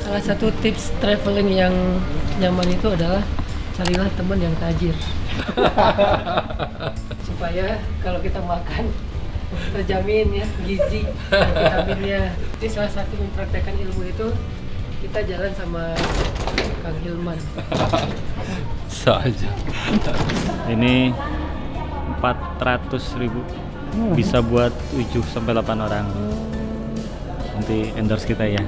Salah satu tips traveling yang nyaman itu adalah carilah teman yang tajir. Supaya kalau kita makan terjamin ya gizi vitaminnya. Jadi salah satu mempraktekkan ilmu itu kita jalan sama Kang Hilman. So aja. Ini 400 ribu bisa buat 7 sampai 8 orang. Nanti endorse kita ya.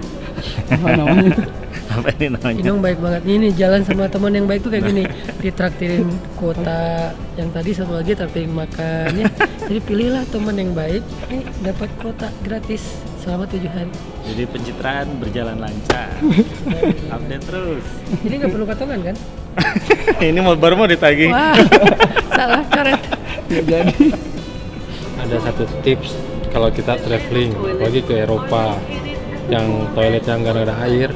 Apa namanya itu? Apa ini namanya? Inung baik banget. Ini jalan sama teman yang baik tuh kayak gini. Ditraktirin kuota yang tadi satu lagi traktirin makan ya. Jadi pilihlah teman yang baik, eh, dapat kuota gratis selama tujuh hari. Jadi pencitraan berjalan lancar. Update terus. Jadi nggak perlu katongan kan? ini mau baru mau ditagih. Wah, salah coret. Ya jadi. ada satu tips kalau kita traveling apalagi ke Eropa yang toiletnya nggak ada air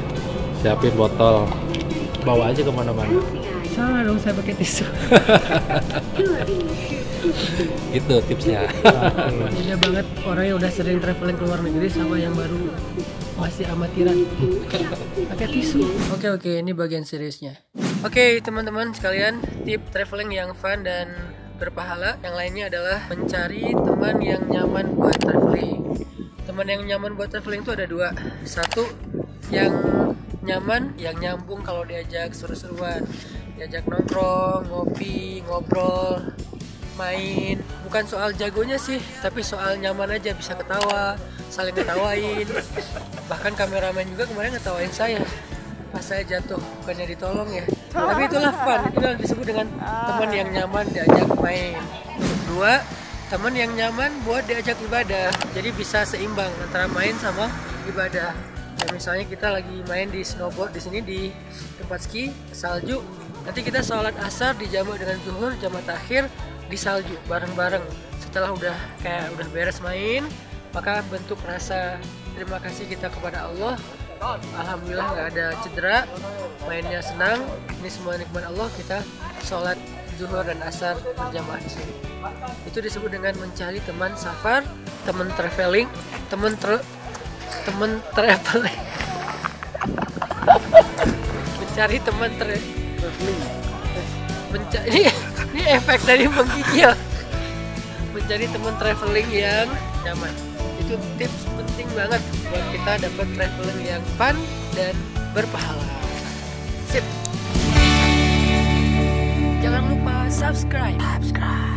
siapin botol bawa aja ke mana-mana Salah dong saya pakai tisu. itu tipsnya Beda banget orang yang udah sering traveling ke luar negeri sama yang baru masih amatiran. Pakai tisu. Oke oke, ini bagian seriusnya. Oke teman-teman sekalian, tip traveling yang fun dan berpahala. Yang lainnya adalah mencari teman yang nyaman buat traveling. Teman yang nyaman buat traveling itu ada dua. Satu yang nyaman, yang nyambung kalau diajak seru-seruan, diajak nongkrong, ngopi, ngobrol, main bukan soal jagonya sih tapi soal nyaman aja bisa ketawa saling ketawain bahkan kameramen juga kemarin ngetawain saya pas saya jatuh bukannya ditolong ya. Tapi itulah fun. Itu yang disebut dengan teman yang nyaman diajak main. Dua teman yang nyaman buat diajak ibadah. Jadi bisa seimbang antara main sama ibadah. Ya, misalnya kita lagi main di snowboard di sini di tempat ski salju. Nanti kita sholat asar dijamak dengan zuhur jamak takhir di salju bareng-bareng. Setelah udah kayak udah beres main maka bentuk rasa terima kasih kita kepada Allah Alhamdulillah nggak ada cedera mainnya senang. Ini semua nikmat Allah kita sholat zuhur dan asar berjamaah di sini. Itu disebut dengan mencari teman safar teman traveling teman tra teman traveling. Mencari teman tra mencari ini, ini efek dari menggigil. Mencari teman traveling yang nyaman itu tips penting banget buat kita dapat traveling yang fun dan berpahala. Sip. Jangan lupa subscribe. Subscribe